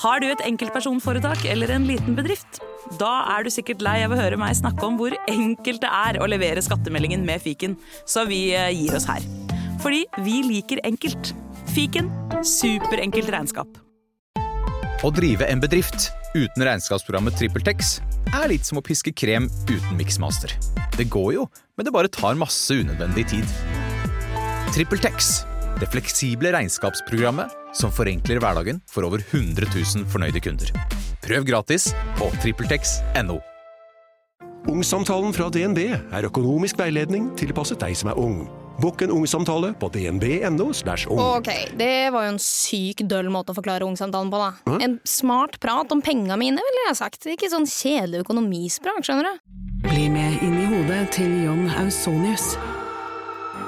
Har du et enkeltpersonforetak eller en liten bedrift? Da er du sikkert lei av å høre meg snakke om hvor enkelt det er å levere skattemeldingen med fiken, så vi eh, gir oss her. Fordi vi liker enkelt. Fiken superenkelt regnskap. Å drive en bedrift uten regnskapsprogrammet TrippelTex er litt som å piske krem uten miksmaster. Det går jo, men det bare tar masse unødvendig tid. TrippelTex, det fleksible regnskapsprogrammet som forenkler hverdagen for over 100 000 fornøyde kunder. Prøv gratis på TrippelTex.no. Ungsamtalen fra DNB er økonomisk veiledning tilpasset deg som er ung. Bokk en ungsamtale på dnb.no. ung. Ok, det var jo en syk døll måte å forklare ungsamtalen på, da. En smart prat om penga mine, ville jeg sagt. Ikke sånn kjedelig økonomisprat, skjønner du. Bli med inn i hodet til John Ausonius.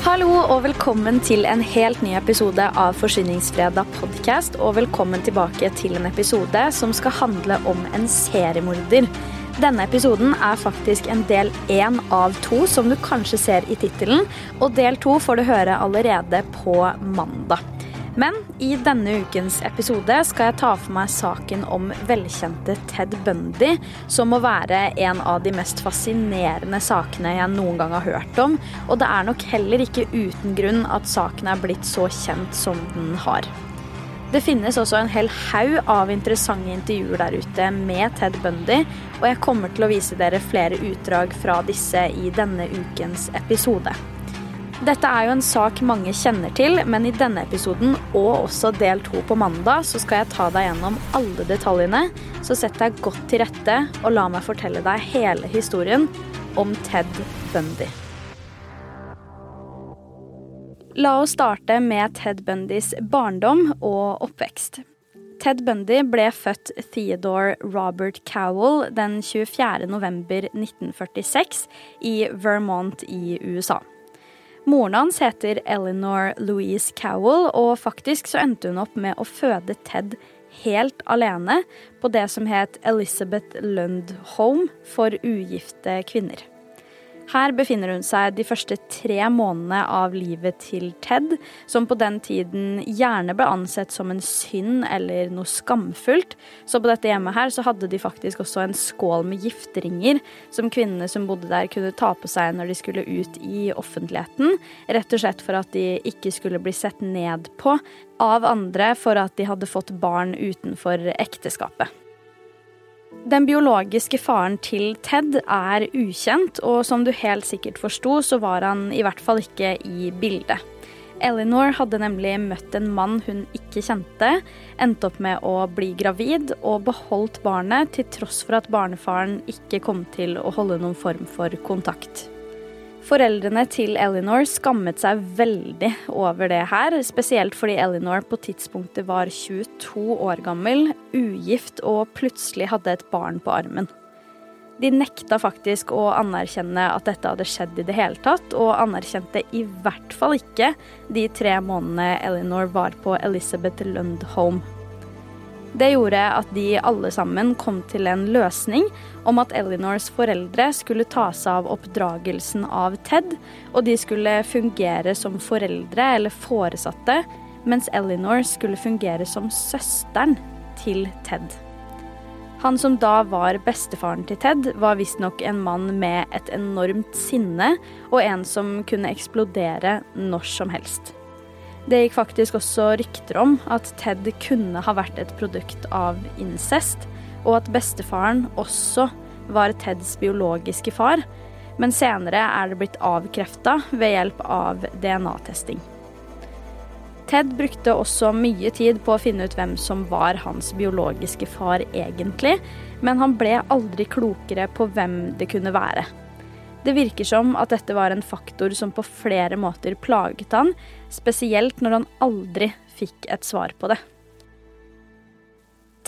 Hallo og velkommen til en helt ny episode av Forsyningsfredag podcast. Og velkommen tilbake til en episode som skal handle om en seriemorder. Denne episoden er faktisk en del én av to, som du kanskje ser i tittelen. Og del to får du høre allerede på mandag. Men i denne ukens episode skal jeg ta for meg saken om velkjente Ted Bundy, som må være en av de mest fascinerende sakene jeg noen gang har hørt om. Og det er nok heller ikke uten grunn at saken er blitt så kjent som den har. Det finnes også en hel haug av interessante intervjuer der ute med Ted Bundy, og jeg kommer til å vise dere flere utdrag fra disse i denne ukens episode. Dette er jo en sak mange kjenner til, men i denne episoden og også del to på mandag, så skal jeg ta deg gjennom alle detaljene. Så sett deg godt til rette og la meg fortelle deg hele historien om Ted Bundy. La oss starte med Ted Bundys barndom og oppvekst. Ted Bundy ble født Theodore Robert Cowell den 24. november 1946 i Vermont i USA. Moren hans heter Eleanor Louise Cowell, og faktisk så endte hun opp med å føde Ted helt alene på det som het Elizabeth Lund Home for ugifte kvinner. Her befinner hun seg de første tre månedene av livet til Ted, som på den tiden gjerne ble ansett som en synd eller noe skamfullt. Så på dette hjemmet her så hadde de faktisk også en skål med gifteringer som kvinnene som bodde der kunne ta på seg når de skulle ut i offentligheten. Rett og slett for at de ikke skulle bli sett ned på av andre for at de hadde fått barn utenfor ekteskapet. Den biologiske faren til Ted er ukjent, og som du helt sikkert forsto, så var han i hvert fall ikke i bildet. Eleanor hadde nemlig møtt en mann hun ikke kjente, endte opp med å bli gravid og beholdt barnet til tross for at barnefaren ikke kom til å holde noen form for kontakt. Foreldrene til Eleanor skammet seg veldig over det her, spesielt fordi Eleanor på tidspunktet var 22 år gammel, ugift og plutselig hadde et barn på armen. De nekta faktisk å anerkjenne at dette hadde skjedd i det hele tatt, og anerkjente i hvert fall ikke de tre månedene Eleanor var på Elizabeth Lund Home. Det gjorde at de alle sammen kom til en løsning om at Elinors foreldre skulle ta seg av oppdragelsen av Ted, og de skulle fungere som foreldre eller foresatte, mens Elinor skulle fungere som søsteren til Ted. Han som da var bestefaren til Ted, var visstnok en mann med et enormt sinne, og en som kunne eksplodere når som helst. Det gikk faktisk også rykter om at Ted kunne ha vært et produkt av incest, og at bestefaren også var Teds biologiske far. men senere er det blitt avkrefta ved hjelp av DNA-testing. Ted brukte også mye tid på å finne ut hvem som var hans biologiske far egentlig, men han ble aldri klokere på hvem det kunne være. Det virker som at dette var en faktor som på flere måter plaget han, spesielt når han aldri fikk et svar på det.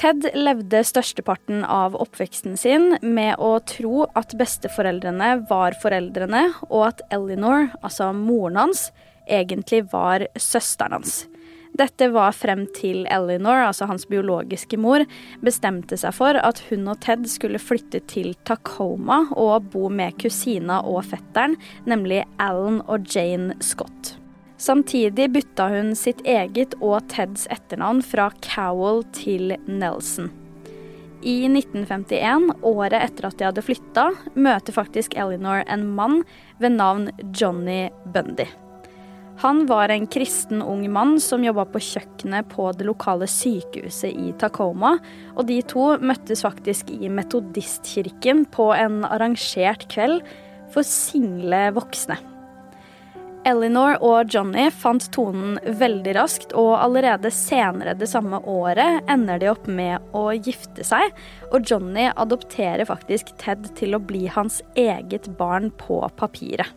Ted levde størsteparten av oppveksten sin med å tro at besteforeldrene var foreldrene, og at Eleanor, altså moren hans, egentlig var søsteren hans. Dette var frem til Eleanor, altså hans biologiske mor, bestemte seg for at hun og Ted skulle flytte til Tacoma og bo med kusina og fetteren, nemlig Alan og Jane Scott. Samtidig bytta hun sitt eget og Teds etternavn fra Cowell til Nelson. I 1951, året etter at de hadde flytta, møter faktisk Eleanor en mann ved navn Johnny Bundy. Han var en kristen ung mann som jobba på kjøkkenet på det lokale sykehuset i Tacoma, og de to møttes faktisk i metodistkirken på en arrangert kveld for single voksne. Eleanor og Johnny fant tonen veldig raskt, og allerede senere det samme året ender de opp med å gifte seg, og Johnny adopterer faktisk Ted til å bli hans eget barn på papiret.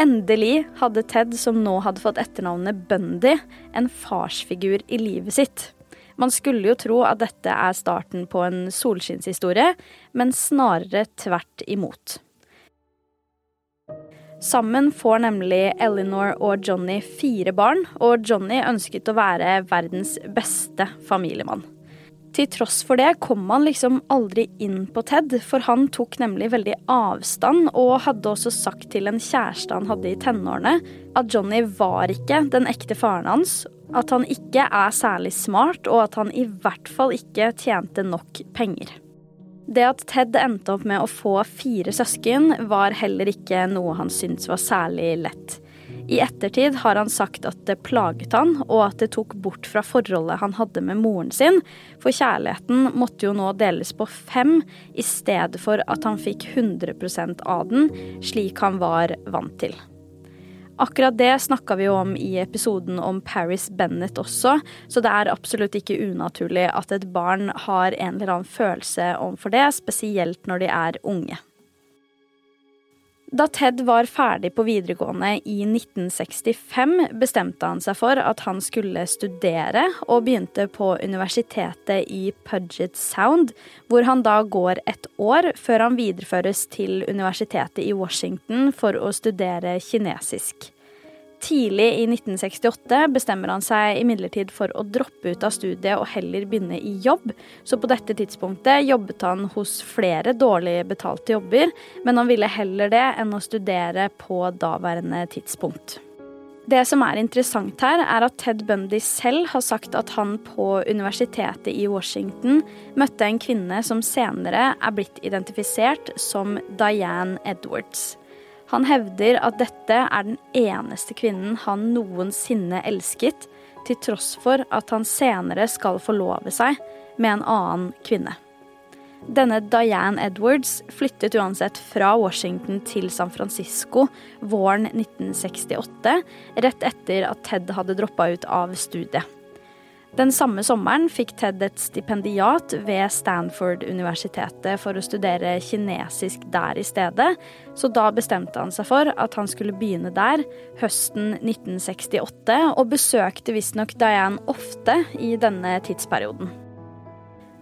Endelig hadde Ted, som nå hadde fått etternavnet Bundy, en farsfigur i livet sitt. Man skulle jo tro at dette er starten på en solskinnshistorie, men snarere tvert imot. Sammen får nemlig Eleanor og Johnny fire barn, og Johnny ønsket å være verdens beste familiemann. Til tross for det kom han liksom aldri inn på Ted, for han tok nemlig veldig avstand, og hadde også sagt til en kjæreste han hadde i tenårene, at Johnny var ikke den ekte faren hans, at han ikke er særlig smart, og at han i hvert fall ikke tjente nok penger. Det at Ted endte opp med å få fire søsken, var heller ikke noe han syntes var særlig lett. I ettertid har han sagt at det plaget han, og at det tok bort fra forholdet han hadde med moren sin, for kjærligheten måtte jo nå deles på fem, i stedet for at han fikk 100% av den, slik han var vant til. Akkurat det snakka vi jo om i episoden om Paris Bennett også, så det er absolutt ikke unaturlig at et barn har en eller annen følelse overfor det, spesielt når de er unge. Da Ted var ferdig på videregående i 1965, bestemte han seg for at han skulle studere, og begynte på universitetet i Pudget Sound, hvor han da går et år før han videreføres til universitetet i Washington for å studere kinesisk. Tidlig i 1968 bestemmer han seg imidlertid for å droppe ut av studiet og heller begynne i jobb, så på dette tidspunktet jobbet han hos flere dårlig betalte jobber, men han ville heller det enn å studere på daværende tidspunkt. Det som er interessant her, er at Ted Bundy selv har sagt at han på universitetet i Washington møtte en kvinne som senere er blitt identifisert som Diane Edwards. Han hevder at dette er den eneste kvinnen han noensinne elsket, til tross for at han senere skal forlove seg med en annen kvinne. Denne Diane Edwards flyttet uansett fra Washington til San Francisco våren 1968, rett etter at Ted hadde droppa ut av studiet. Den samme sommeren fikk Ted et stipendiat ved Stanford-universitetet for å studere kinesisk der i stedet, så da bestemte han seg for at han skulle begynne der høsten 1968, og besøkte visstnok Diane ofte i denne tidsperioden.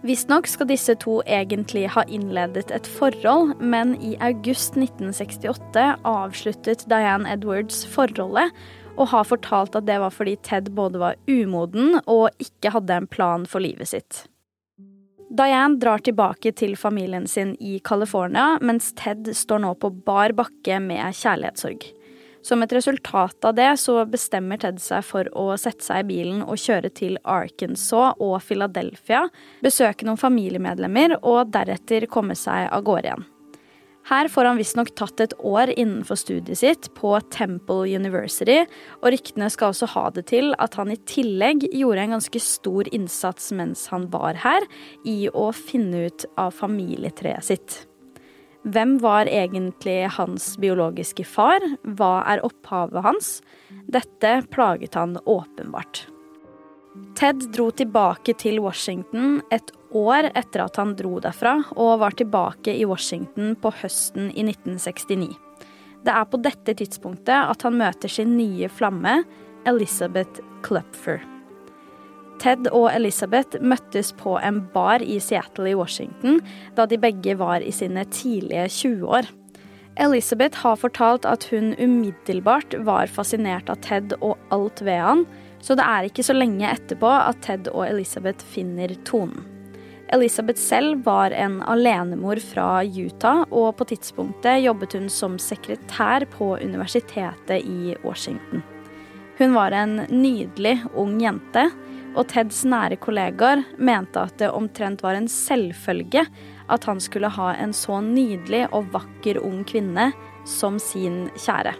Visstnok skal disse to egentlig ha innledet et forhold, men i august 1968 avsluttet Diane Edwards forholdet, og har fortalt at det var fordi Ted både var umoden og ikke hadde en plan for livet sitt. Diane drar tilbake til familien sin i California, mens Ted står nå på bar bakke med kjærlighetssorg. Som et resultat av det så bestemmer Ted seg for å sette seg i bilen og kjøre til Arkansas og Philadelphia, besøke noen familiemedlemmer og deretter komme seg av gårde igjen. Her får han visstnok tatt et år innenfor studiet sitt på Temple University, og ryktene skal også ha det til at han i tillegg gjorde en ganske stor innsats mens han var her, i å finne ut av familietreet sitt. Hvem var egentlig hans biologiske far? Hva er opphavet hans? Dette plaget han åpenbart. Ted dro tilbake til Washington et år etter at han dro derfra, og var tilbake i Washington på høsten i 1969. Det er på dette tidspunktet at han møter sin nye flamme, Elizabeth Klupfer. Ted og Elizabeth møttes på en bar i Seattle i Washington da de begge var i sine tidlige 20-år. Elizabeth har fortalt at hun umiddelbart var fascinert av Ted og alt ved han, så det er ikke så lenge etterpå at Ted og Elizabeth finner tonen. Elizabeth selv var en alenemor fra Utah, og på tidspunktet jobbet hun som sekretær på universitetet i Washington. Hun var en nydelig ung jente, og Teds nære kollegaer mente at det omtrent var en selvfølge at han skulle ha en så nydelig og vakker ung kvinne som sin kjære.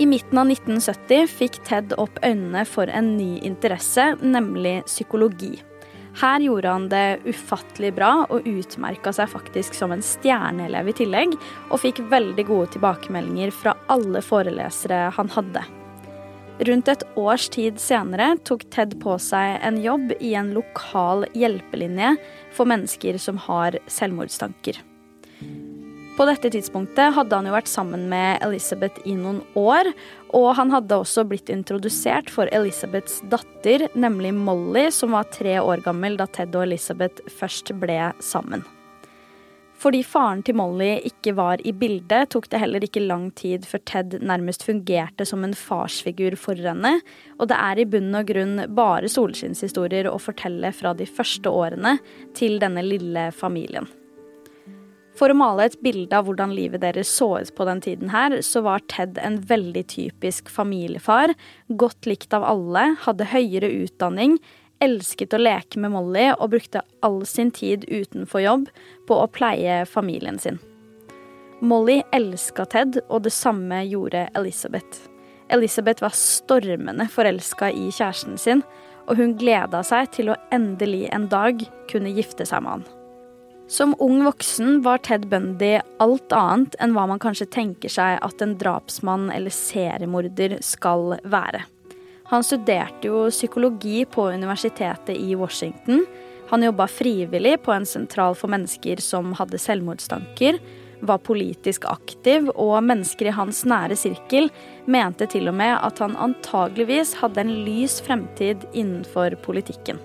I midten av 1970 fikk Ted opp øynene for en ny interesse, nemlig psykologi. Her gjorde han det ufattelig bra og utmerka seg faktisk som en stjerneelev i tillegg, og fikk veldig gode tilbakemeldinger fra alle forelesere han hadde. Rundt et års tid senere tok Ted på seg en jobb i en lokal hjelpelinje for mennesker som har selvmordstanker. På dette tidspunktet hadde han jo vært sammen med Elizabeth i noen år, og han hadde også blitt introdusert for Elizabeths datter, nemlig Molly, som var tre år gammel da Ted og Elizabeth først ble sammen. Fordi faren til Molly ikke var i bildet, tok det heller ikke lang tid før Ted nærmest fungerte som en farsfigur for henne, og det er i bunn og grunn bare solskinnshistorier å fortelle fra de første årene til denne lille familien. For å male et bilde av hvordan livet deres så ut på den tiden her, så var Ted en veldig typisk familiefar, godt likt av alle, hadde høyere utdanning, elsket å leke med Molly og brukte all sin tid utenfor jobb på å pleie familien sin. Molly elska Ted, og det samme gjorde Elizabeth. Elizabeth var stormende forelska i kjæresten sin, og hun gleda seg til å endelig en dag kunne gifte seg med han. Som ung voksen var Ted Bundy alt annet enn hva man kanskje tenker seg at en drapsmann eller seriemorder skal være. Han studerte jo psykologi på universitetet i Washington. Han jobba frivillig på en sentral for mennesker som hadde selvmordstanker, var politisk aktiv, og mennesker i hans nære sirkel mente til og med at han antageligvis hadde en lys fremtid innenfor politikken.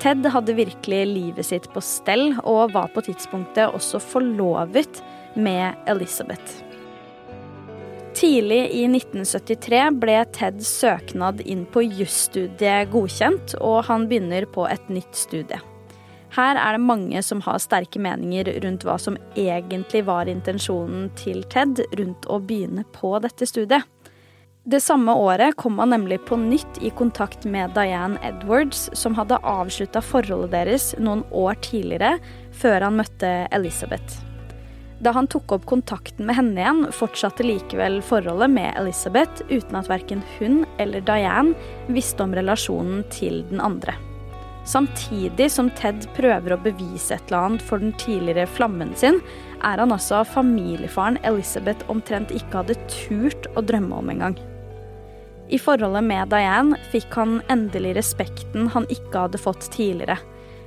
Ted hadde virkelig livet sitt på stell, og var på tidspunktet også forlovet med Elizabeth. Tidlig i 1973 ble Teds søknad inn på jusstudiet godkjent, og han begynner på et nytt studie. Her er det mange som har sterke meninger rundt hva som egentlig var intensjonen til Ted rundt å begynne på dette studiet. Det samme året kom han nemlig på nytt i kontakt med Diane Edwards, som hadde avslutta forholdet deres noen år tidligere, før han møtte Elizabeth. Da han tok opp kontakten med henne igjen, fortsatte likevel forholdet med Elizabeth uten at verken hun eller Diane visste om relasjonen til den andre. Samtidig som Ted prøver å bevise et eller annet for den tidligere flammen sin, er han altså familiefaren Elizabeth omtrent ikke hadde turt å drømme om engang. I forholdet med Diane fikk han endelig respekten han ikke hadde fått tidligere.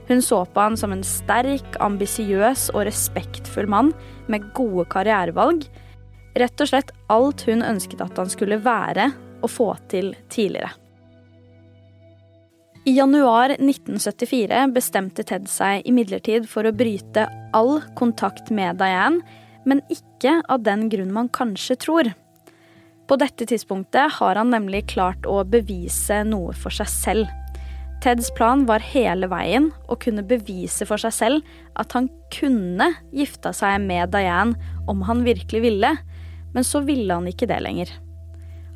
Hun så på han som en sterk, ambisiøs og respektfull mann med gode karrierevalg. Rett og slett alt hun ønsket at han skulle være og få til tidligere. I januar 1974 bestemte Ted seg imidlertid for å bryte all kontakt med Diane, men ikke av den grunn man kanskje tror. På dette tidspunktet har han nemlig klart å bevise noe for seg selv. Teds plan var hele veien å kunne bevise for seg selv at han kunne gifta seg med Diane om han virkelig ville, men så ville han ikke det lenger.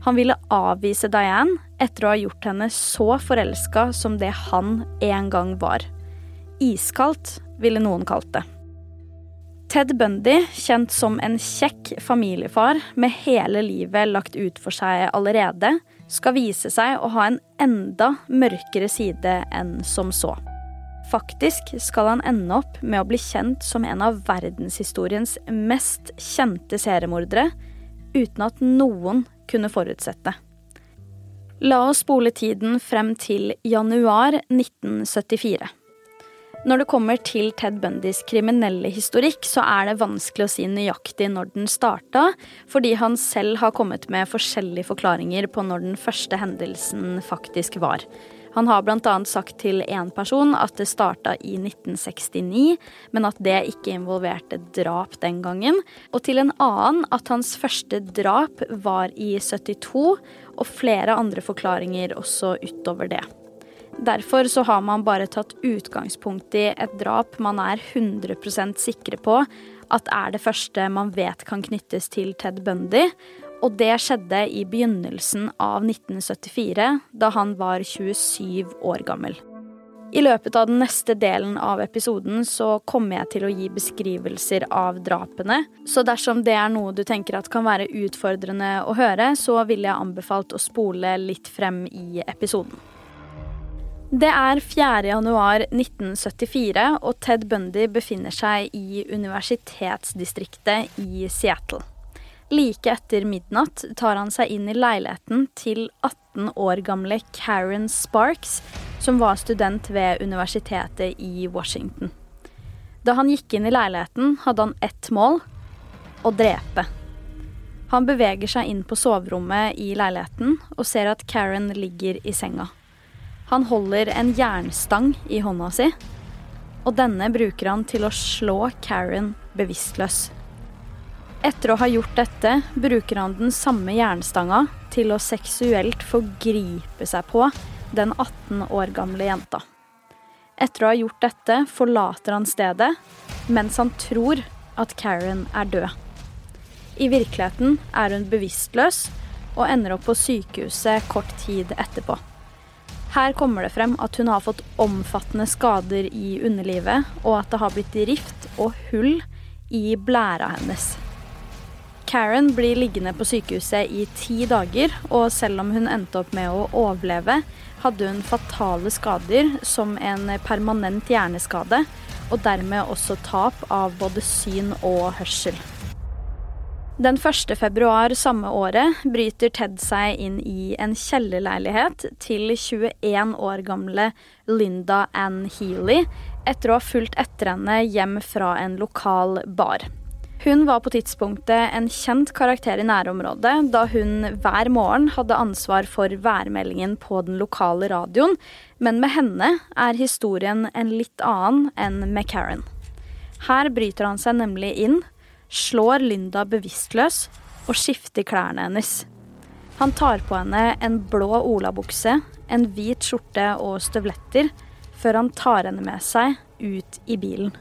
Han ville avvise Diane etter å ha gjort henne så forelska som det han en gang var. Iskaldt, ville noen kalt det. Ted Bundy, kjent som en kjekk familiefar med hele livet lagt ut for seg allerede, skal vise seg å ha en enda mørkere side enn som så. Faktisk skal han ende opp med å bli kjent som en av verdenshistoriens mest kjente seriemordere, uten at noen kunne forutsette. La oss spole tiden frem til januar 1974. Når det kommer til Ted Bundys kriminelle historikk, så er det vanskelig å si nøyaktig når den starta, fordi han selv har kommet med forskjellige forklaringer på når den første hendelsen faktisk var. Han har bl.a. sagt til én person at det starta i 1969, men at det ikke involverte drap den gangen. Og til en annen at hans første drap var i 72, og flere andre forklaringer også utover det. Derfor så har man bare tatt utgangspunkt i et drap man er 100% sikre på at er det første man vet kan knyttes til Ted Bundy. Og det skjedde i begynnelsen av 1974, da han var 27 år gammel. I løpet av den neste delen av episoden så kommer jeg til å gi beskrivelser av drapene. Så dersom det er noe du tenker at kan være utfordrende å høre, så ville jeg anbefalt å spole litt frem i episoden. Det er 4. januar 1974, og Ted Bundy befinner seg i universitetsdistriktet i Seattle. Like etter midnatt tar han seg inn i leiligheten til 18 år gamle Karen Sparks, som var student ved universitetet i Washington. Da han gikk inn i leiligheten, hadde han ett mål å drepe. Han beveger seg inn på soverommet i leiligheten og ser at Karen ligger i senga. Han holder en jernstang i hånda si, og denne bruker han til å slå Karen bevisstløs. Etter å ha gjort dette bruker han den samme jernstanga til å seksuelt forgripe seg på den 18 år gamle jenta. Etter å ha gjort dette forlater han stedet mens han tror at Karen er død. I virkeligheten er hun bevisstløs og ender opp på sykehuset kort tid etterpå. Her kommer det frem at hun har fått omfattende skader i underlivet, og at det har blitt rift og hull i blæra hennes. Karen blir liggende på sykehuset i ti dager, og selv om hun endte opp med å overleve, hadde hun fatale skader som en permanent hjerneskade, og dermed også tap av både syn og hørsel. Den 1. februar samme året bryter Ted seg inn i en kjellerleilighet til 21 år gamle Linda Ann Healy etter å ha fulgt etter henne hjem fra en lokal bar. Hun var på tidspunktet en kjent karakter i nærområdet, da hun hver morgen hadde ansvar for værmeldingen på den lokale radioen, men med henne er historien en litt annen enn med Karen. Her bryter han seg nemlig inn slår Linda bevisstløs og skifter klærne hennes. Han tar på henne en blå olabukse, en hvit skjorte og støvletter, før han tar henne med seg ut i bilen.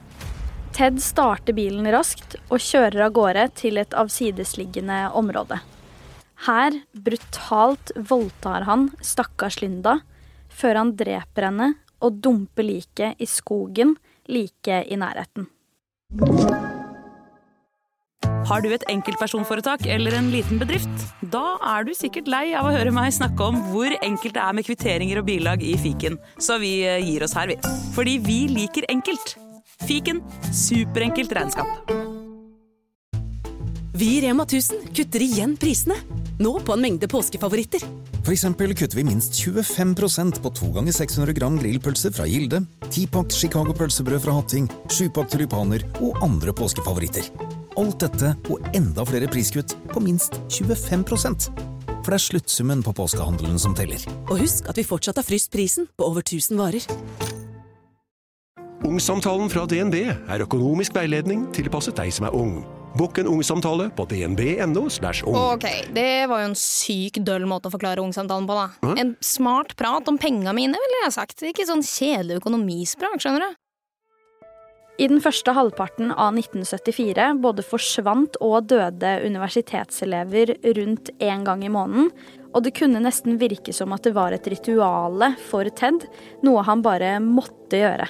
Ted starter bilen raskt og kjører av gårde til et avsidesliggende område. Her brutalt voldtar han stakkars Linda, før han dreper henne og dumper liket i skogen like i nærheten. Har du et enkeltpersonforetak eller en liten bedrift? Da er du sikkert lei av å høre meg snakke om hvor enkelt det er med kvitteringer og bilag i fiken, så vi eh, gir oss her, vi. Fordi vi liker enkelt. Fiken superenkelt regnskap. Vi i Rema 1000 kutter igjen prisene. Nå på en mengde påskefavoritter. For eksempel kutter vi minst 25% på 2 ganger 600 gram grillpølse fra Gilde, 10-pakk Chicago pølsebrød fra Hatting, 7-pakk tulipaner og andre påskefavoritter. Alt dette og enda flere priskutt på minst 25% For det er sluttsummen på påskehandelen som teller. Og husk at vi fortsatt har fryst prisen på over 1000 varer. Ungsamtalen fra DNB er økonomisk veiledning tilpasset deg som er ung. Bukk en ungsamtale på dnb.no. slash ung. Ok, Det var jo en syk døll måte å forklare ungsamtalen på, da. En smart prat om penga mine, ville jeg sagt. Ikke sånn kjedelig økonomisprat, skjønner du. I den første halvparten av 1974 både forsvant og døde universitetselever rundt én gang i måneden, og det kunne nesten virke som at det var et rituale for Ted, noe han bare måtte gjøre.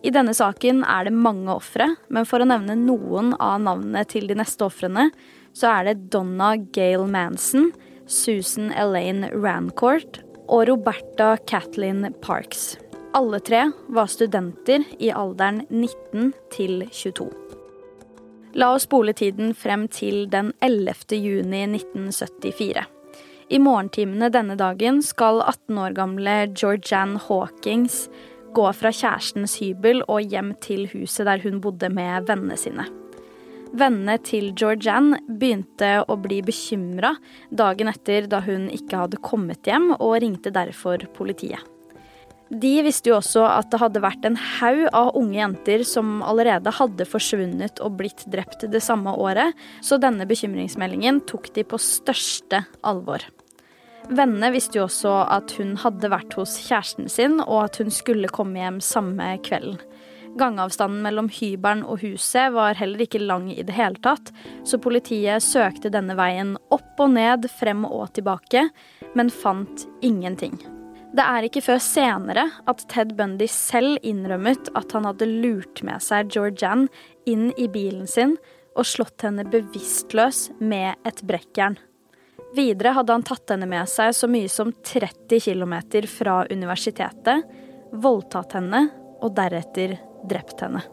I denne saken er det mange ofre, men for å nevne noen av navnene til de neste ofrene, så er det Donna Gail Manson, Susan Elaine Rancourt og Roberta Kathleen Parks. Alle tre var studenter i alderen 19 til 22. La oss spole tiden frem til den 11. juni 1974. I morgentimene denne dagen skal 18 år gamle Georgianne Hawkins gå fra kjærestens hybel og hjem til huset der hun bodde med vennene sine. Vennene til Georgianne begynte å bli bekymra dagen etter da hun ikke hadde kommet hjem, og ringte derfor politiet. De visste jo også at det hadde vært en haug av unge jenter som allerede hadde forsvunnet og blitt drept det samme året, så denne bekymringsmeldingen tok de på største alvor. Vennene visste jo også at hun hadde vært hos kjæresten sin, og at hun skulle komme hjem samme kvelden. Gangavstanden mellom hybelen og huset var heller ikke lang i det hele tatt, så politiet søkte denne veien opp og ned, frem og tilbake, men fant ingenting. Det er ikke før senere at Ted Bundy selv innrømmet at han hadde lurt med seg Georgianne inn i bilen sin og slått henne bevisstløs med et brekkjern. Videre hadde han tatt henne med seg så mye som 30 km fra universitetet, voldtatt henne og deretter drept henne.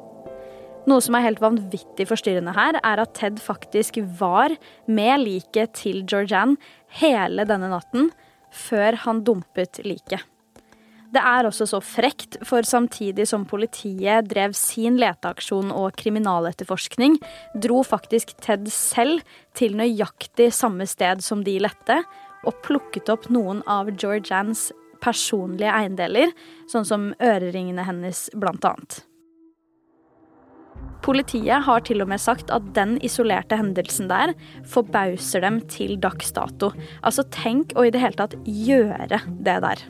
Noe som er helt vanvittig forstyrrende her, er at Ted faktisk var med liket til Georgianne hele denne natten, før han dumpet liket. Det er også så frekt, for samtidig som politiet drev sin leteaksjon og kriminaletterforskning, dro faktisk Ted selv til nøyaktig samme sted som de lette, og plukket opp noen av Georgians personlige eiendeler, sånn som øreringene hennes, blant annet. Politiet har til og med sagt at den isolerte hendelsen der forbauser dem til dags dato. Altså tenk å i det hele tatt gjøre det der.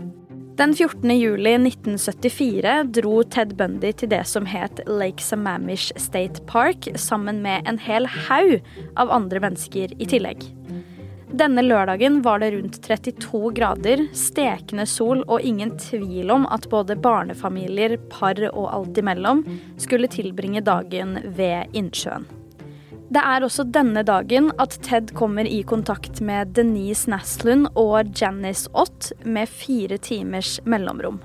Den 14. juli 1974 dro Ted Bundy til det som het Lake Sammamish State Park, sammen med en hel haug av andre mennesker i tillegg. Denne lørdagen var det rundt 32 grader, stekende sol og ingen tvil om at både barnefamilier, par og alt imellom skulle tilbringe dagen ved innsjøen. Det er også denne dagen at Ted kommer i kontakt med Denise Naslund og Janice Ott med fire timers mellomrom.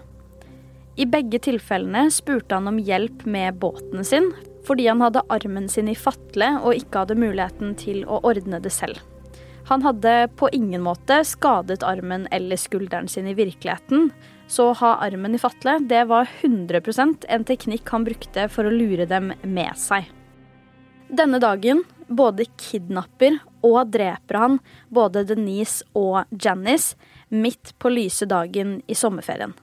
I begge tilfellene spurte han om hjelp med båten sin, fordi han hadde armen sin i fatle og ikke hadde muligheten til å ordne det selv. Han hadde på ingen måte skadet armen eller skulderen sin i virkeligheten, så å ha armen i fatle, det var 100% en teknikk han brukte for å lure dem med seg. Denne dagen både kidnapper og dreper han både Denise og Janice midt på lyse dagen i sommerferien.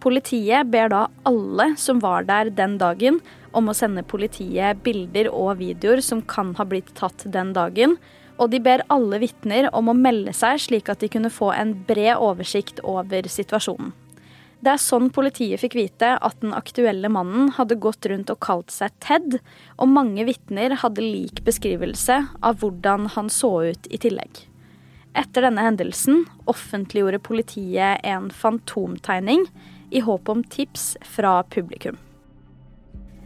Politiet ber da alle som var der den dagen, om å sende politiet bilder og videoer som kan ha blitt tatt den dagen, og de ber alle vitner om å melde seg, slik at de kunne få en bred oversikt over situasjonen. Det er sånn politiet fikk vite at den aktuelle mannen hadde gått rundt og kalt seg Ted, og mange vitner hadde lik beskrivelse av hvordan han så ut i tillegg. Etter denne hendelsen offentliggjorde politiet en fantomtegning i håp om tips fra publikum.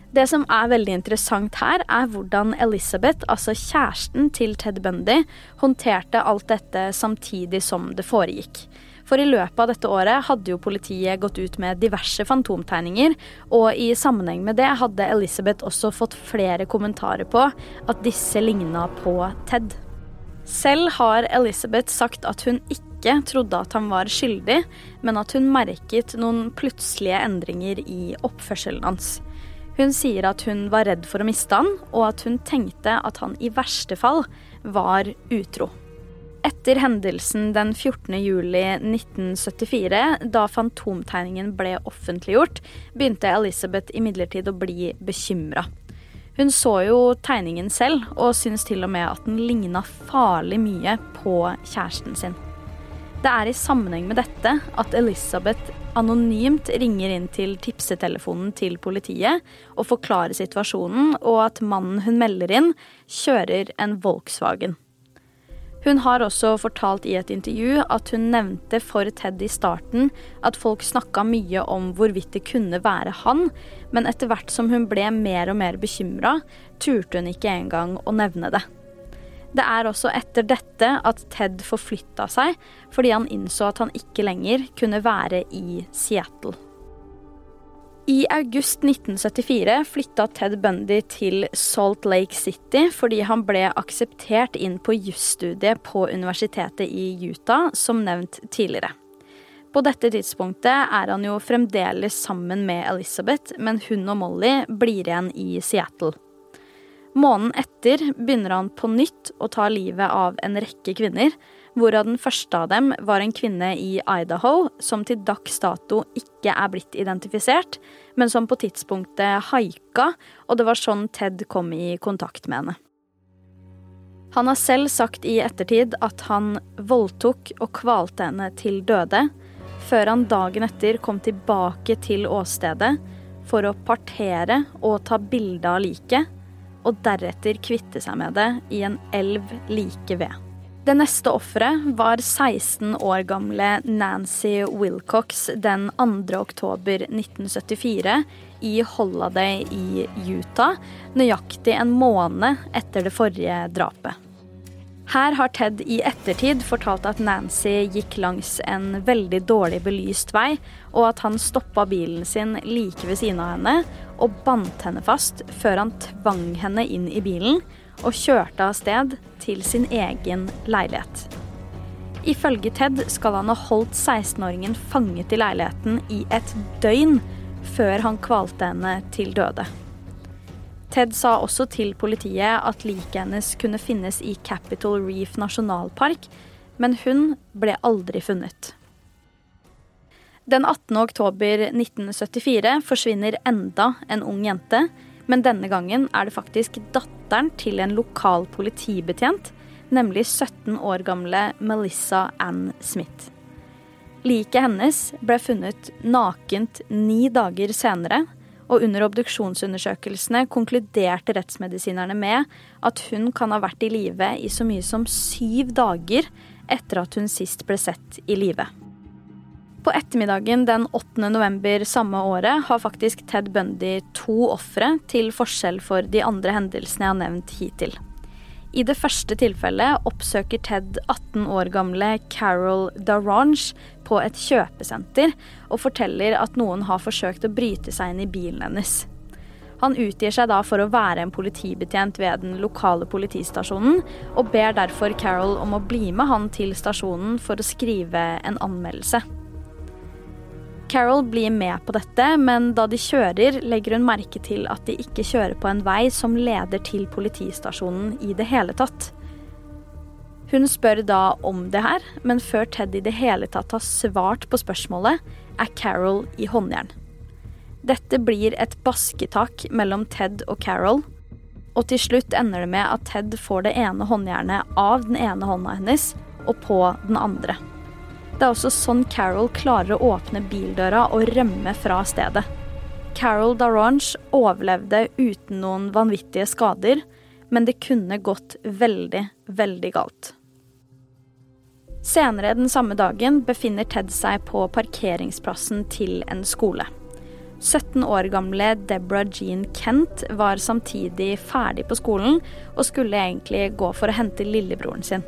Det som er veldig interessant her, er hvordan Elizabeth, altså kjæresten til Ted Bundy, håndterte alt dette samtidig som det foregikk. For i løpet av dette året hadde jo politiet gått ut med diverse fantomtegninger, og i sammenheng med det hadde Elizabeth også fått flere kommentarer på at disse ligna på Ted. Selv har Elizabeth sagt at hun ikke trodde at han var skyldig, men at hun merket noen plutselige endringer i oppførselen hans. Hun sier at hun var redd for å miste han, og at hun tenkte at han i verste fall var utro. Etter hendelsen den 14. juli 1974, da fantomtegningen ble offentliggjort, begynte Elizabeth imidlertid å bli bekymra. Hun så jo tegningen selv, og syns til og med at den ligna farlig mye på kjæresten sin. Det er i sammenheng med dette at Elisabeth anonymt ringer inn til tipsetelefonen til politiet og forklarer situasjonen, og at mannen hun melder inn, kjører en Volkswagen. Hun har også fortalt i et intervju at hun nevnte for Ted i starten at folk snakka mye om hvorvidt det kunne være han, men etter hvert som hun ble mer og mer bekymra, turte hun ikke engang å nevne det. Det er også etter dette at Ted forflytta seg, fordi han innså at han ikke lenger kunne være i Seattle. I august 1974 flytta Ted Bundy til Salt Lake City fordi han ble akseptert inn på jusstudiet på universitetet i Utah, som nevnt tidligere. På dette tidspunktet er han jo fremdeles sammen med Elizabeth, men hun og Molly blir igjen i Seattle. Måneden etter begynner han på nytt å ta livet av en rekke kvinner, hvorav den første av dem var en kvinne i Idaho som til dags dato ikke er blitt identifisert, men som på tidspunktet haika, og det var sånn Ted kom i kontakt med henne. Han har selv sagt i ettertid at han voldtok og kvalte henne til døde, før han dagen etter kom tilbake til åstedet for å partere og ta bilde av liket, og deretter kvitte seg med det i en elv like ved. Det neste offeret var 16 år gamle Nancy Wilcox den 2. oktober 1974 i Holladay i Utah, nøyaktig en måned etter det forrige drapet. Her har Ted i ettertid fortalt at Nancy gikk langs en veldig dårlig belyst vei, og at han stoppa bilen sin like ved siden av henne og bandt henne fast før han tvang henne inn i bilen og kjørte av sted til sin egen leilighet. Ifølge Ted skal han ha holdt 16-åringen fanget i leiligheten i et døgn før han kvalte henne til døde. Ted sa også til politiet at liket hennes kunne finnes i Capitol Reef nasjonalpark, men hun ble aldri funnet. Den 18. oktober 1974 forsvinner enda en ung jente, men denne gangen er det faktisk datteren til en lokal politibetjent, nemlig 17 år gamle Melissa Ann Smith. Liket hennes ble funnet nakent ni dager senere, og under obduksjonsundersøkelsene konkluderte rettsmedisinerne med at hun kan ha vært i live i så mye som syv dager etter at hun sist ble sett i live. På ettermiddagen den 8. november samme året har faktisk Ted Bundy to ofre, til forskjell for de andre hendelsene jeg har nevnt hittil. I det første tilfellet oppsøker Ted 18 år gamle Carol Darange på et kjøpesenter og forteller at noen har forsøkt å bryte seg inn i bilen hennes. Han utgir seg da for å være en politibetjent ved den lokale politistasjonen, og ber derfor Carol om å bli med han til stasjonen for å skrive en anmeldelse. Carol blir med på dette, men da de kjører, legger hun merke til at de ikke kjører på en vei som leder til politistasjonen i det hele tatt. Hun spør da om det her, men før Ted i det hele tatt har svart på spørsmålet, er Carol i håndjern. Dette blir et basketak mellom Ted og Carol, og til slutt ender det med at Ted får det ene håndjernet av den ene hånda hennes og på den andre. Det er også sånn Carol klarer å åpne bildøra og rømme fra stedet. Carol Darange overlevde uten noen vanvittige skader, men det kunne gått veldig, veldig galt. Senere den samme dagen befinner Ted seg på parkeringsplassen til en skole. 17 år gamle Deborah Jean Kent var samtidig ferdig på skolen og skulle egentlig gå for å hente lillebroren sin.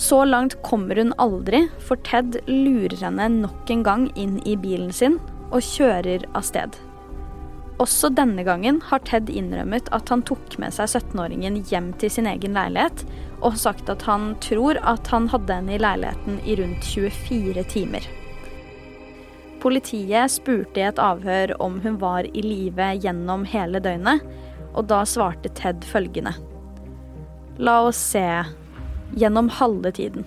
Så langt kommer hun aldri, for Ted lurer henne nok en gang inn i bilen sin og kjører av sted. Også denne gangen har Ted innrømmet at han tok med seg 17-åringen hjem til sin egen leilighet, og sagt at han tror at han hadde henne i leiligheten i rundt 24 timer. Politiet spurte i et avhør om hun var i live gjennom hele døgnet, og da svarte Ted følgende. La oss se, gjennom halve tiden.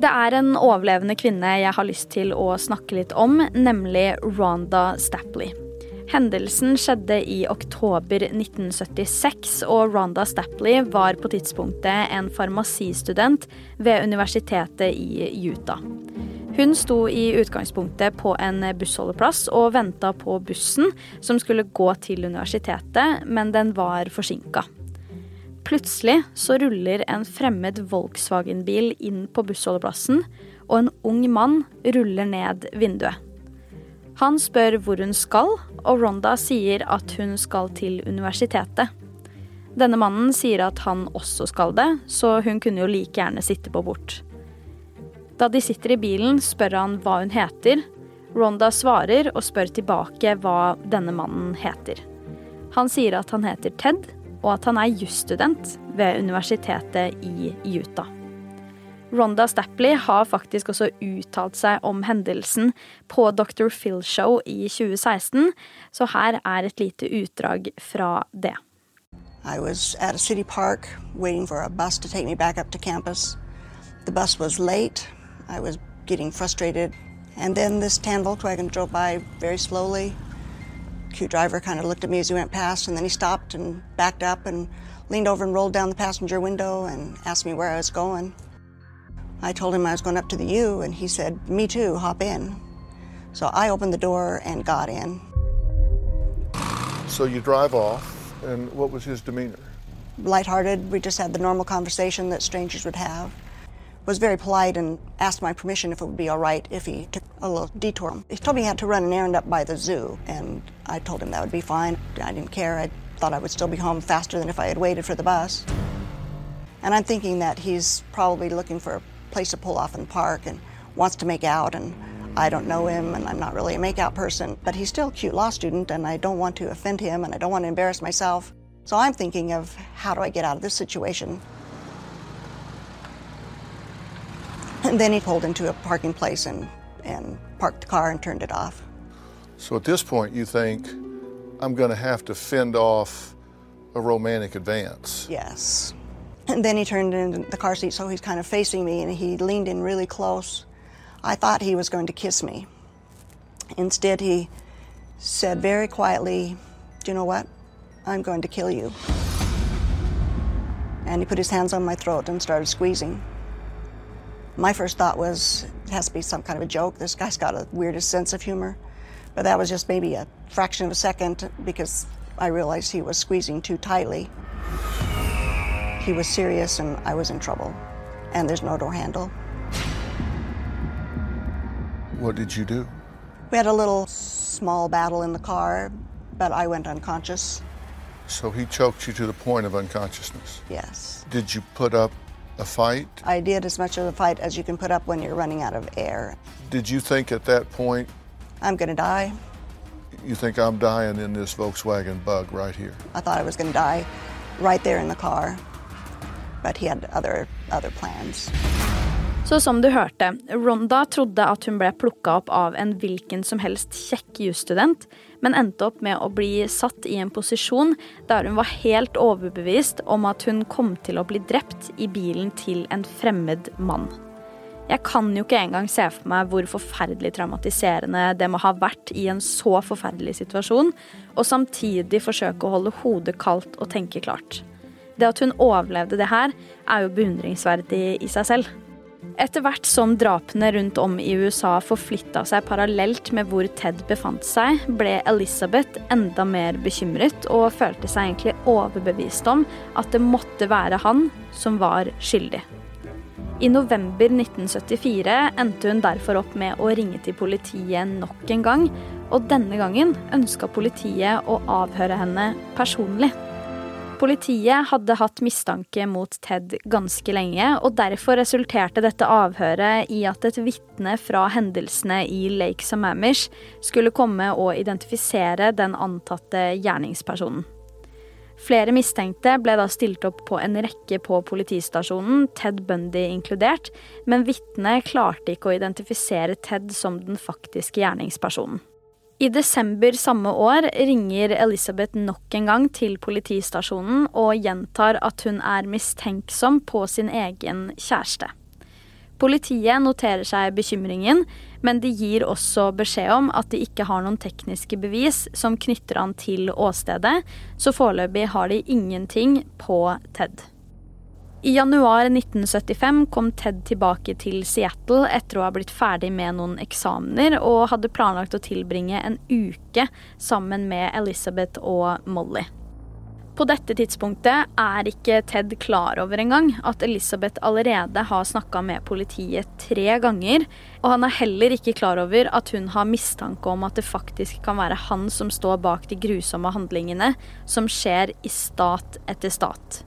Det er en overlevende kvinne jeg har lyst til å snakke litt om, nemlig Rhonda Stapley. Hendelsen skjedde i oktober 1976, og Rhonda Stapley var på tidspunktet en farmasistudent ved universitetet i Utah. Hun sto i utgangspunktet på en bussholdeplass og venta på bussen som skulle gå til universitetet, men den var forsinka. Plutselig så ruller en fremmed Volkswagen-bil inn på bussholdeplassen, og en ung mann ruller ned vinduet. Han spør hvor hun skal, og Ronda sier at hun skal til universitetet. Denne mannen sier at han også skal det, så hun kunne jo like gjerne sitte på bort. Da de sitter i bilen, spør han hva hun heter, Ronda svarer og spør tilbake hva denne mannen heter. Han sier at han heter Ted, og at han er jusstudent ved universitetet i Utah. Ronda Stapley har faktisk også uttalt seg om hendelsen på Dr. Phil Show i 2016, så her er et lite utdrag fra det. I was at a city park waiting for a bus to take me back up to campus. The bus was late. I was getting frustrated. And then this tan Volkswagen drove by very slowly. Cute driver kind of looked at me as he went past, and then he stopped and backed up and leaned over and rolled down the passenger window and asked me where I was going. I told him I was going up to the U, and he said, Me too, hop in. So I opened the door and got in. So you drive off, and what was his demeanor? Lighthearted, we just had the normal conversation that strangers would have. Was very polite and asked my permission if it would be all right if he took a little detour. He told me he had to run an errand up by the zoo, and I told him that would be fine. I didn't care. I thought I would still be home faster than if I had waited for the bus. And I'm thinking that he's probably looking for a place to pull off and park and wants to make out and I don't know him and I'm not really a makeout person, but he's still a cute law student and I don't want to offend him and I don't want to embarrass myself. So I'm thinking of how do I get out of this situation? And then he pulled into a parking place and, and parked the car and turned it off. So at this point, you think, I'm going to have to fend off a romantic advance. Yes. And then he turned in the car seat so he's kind of facing me and he leaned in really close. I thought he was going to kiss me. Instead, he said very quietly, Do you know what? I'm going to kill you. And he put his hands on my throat and started squeezing. My first thought was, it has to be some kind of a joke. This guy's got a weirdest sense of humor. But that was just maybe a fraction of a second because I realized he was squeezing too tightly. He was serious and I was in trouble. And there's no door handle. What did you do? We had a little small battle in the car, but I went unconscious. So he choked you to the point of unconsciousness. Yes. Did you put up a fight? I did as much of a fight as you can put up when you're running out of air. Did you think at that point, I'm going to die? you think I'm dying in this Volkswagen bug right here? I thought I was going to die right there in the car, but he had other, other plans. Så som du hørte, Ronda trodde at hun ble plukka opp av en hvilken som helst kjekk jusstudent, men endte opp med å bli satt i en posisjon der hun var helt overbevist om at hun kom til å bli drept i bilen til en fremmed mann. Jeg kan jo ikke engang se for meg hvor forferdelig traumatiserende det må ha vært i en så forferdelig situasjon, og samtidig forsøke å holde hodet kaldt og tenke klart. Det at hun overlevde det her, er jo beundringsverdig i seg selv. Etter hvert som drapene rundt om i USA forflytta seg parallelt med hvor Ted befant seg, ble Elizabeth enda mer bekymret og følte seg egentlig overbevist om at det måtte være han som var skyldig. I november 1974 endte hun derfor opp med å ringe til politiet nok en gang, og denne gangen ønska politiet å avhøre henne personlig. Politiet hadde hatt mistanke mot Ted ganske lenge, og derfor resulterte dette avhøret i at et vitne fra hendelsene i Lake Sammamish skulle komme og identifisere den antatte gjerningspersonen. Flere mistenkte ble da stilt opp på en rekke på politistasjonen, Ted Bundy inkludert, men vitnet klarte ikke å identifisere Ted som den faktiske gjerningspersonen. I desember samme år ringer Elisabeth nok en gang til politistasjonen og gjentar at hun er mistenksom på sin egen kjæreste. Politiet noterer seg bekymringen, men de gir også beskjed om at de ikke har noen tekniske bevis som knytter han til åstedet, så foreløpig har de ingenting på Ted. I januar 1975 kom Ted tilbake til Seattle etter å ha blitt ferdig med noen eksamener, og hadde planlagt å tilbringe en uke sammen med Elizabeth og Molly. På dette tidspunktet er ikke Ted klar over engang at Elizabeth allerede har snakka med politiet tre ganger, og han er heller ikke klar over at hun har mistanke om at det faktisk kan være han som står bak de grusomme handlingene som skjer i stat etter stat.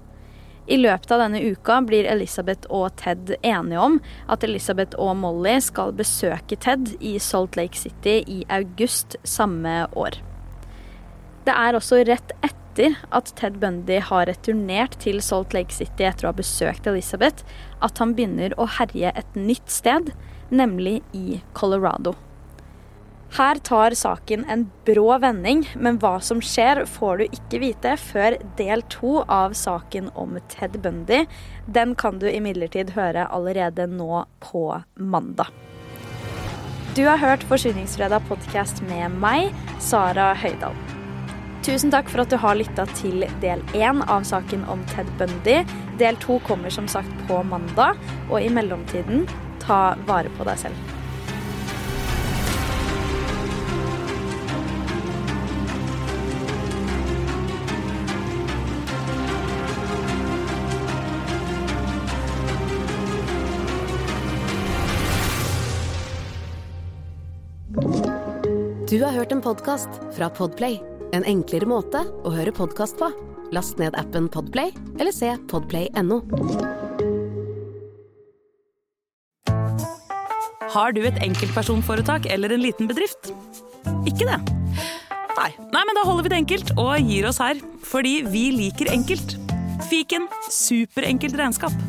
I løpet av denne uka blir Elisabeth og Ted enige om at Elisabeth og Molly skal besøke Ted i Salt Lake City i august samme år. Det er også rett etter at Ted Bundy har returnert til Salt Lake City etter å ha besøkt Elisabeth, at han begynner å herje et nytt sted, nemlig i Colorado. Her tar saken en brå vending, men hva som skjer får du ikke vite før del to av saken om Ted Bundy. Den kan du imidlertid høre allerede nå på mandag. Du har hørt Forsyningsfredag podkast med meg, Sara Høydahl. Tusen takk for at du har lytta til del én av saken om Ted Bundy. Del to kommer som sagt på mandag, og i mellomtiden, ta vare på deg selv. Du har hørt en podkast fra Podplay. En enklere måte å høre podkast på. Last ned appen Podplay eller se podplay.no. Har du et enkeltpersonforetak eller en liten bedrift? Ikke det? Nei. Nei, men da holder vi det enkelt og gir oss her. Fordi vi liker enkelt. Fiken superenkelt regnskap.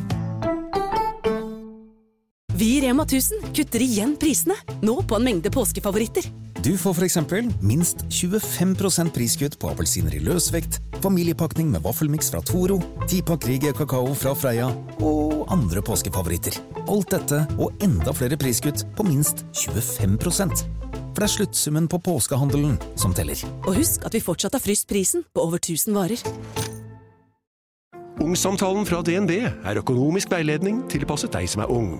Vi i Rema 1000 kutter igjen prisene, nå på en mengde påskefavoritter. Du får f.eks. minst 25% priskutt på appelsiner i løsvekt, familiepakning med vaffelmiks fra Toro, tipakk Rige kakao fra Freia og andre påskefavoritter. Alt dette og enda flere priskutt på minst 25% For det er sluttsummen på påskehandelen som teller. Og husk at vi fortsatt har fryst prisen på over 1000 varer. Ungsamtalen fra DNB er økonomisk veiledning tilpasset deg som er ung.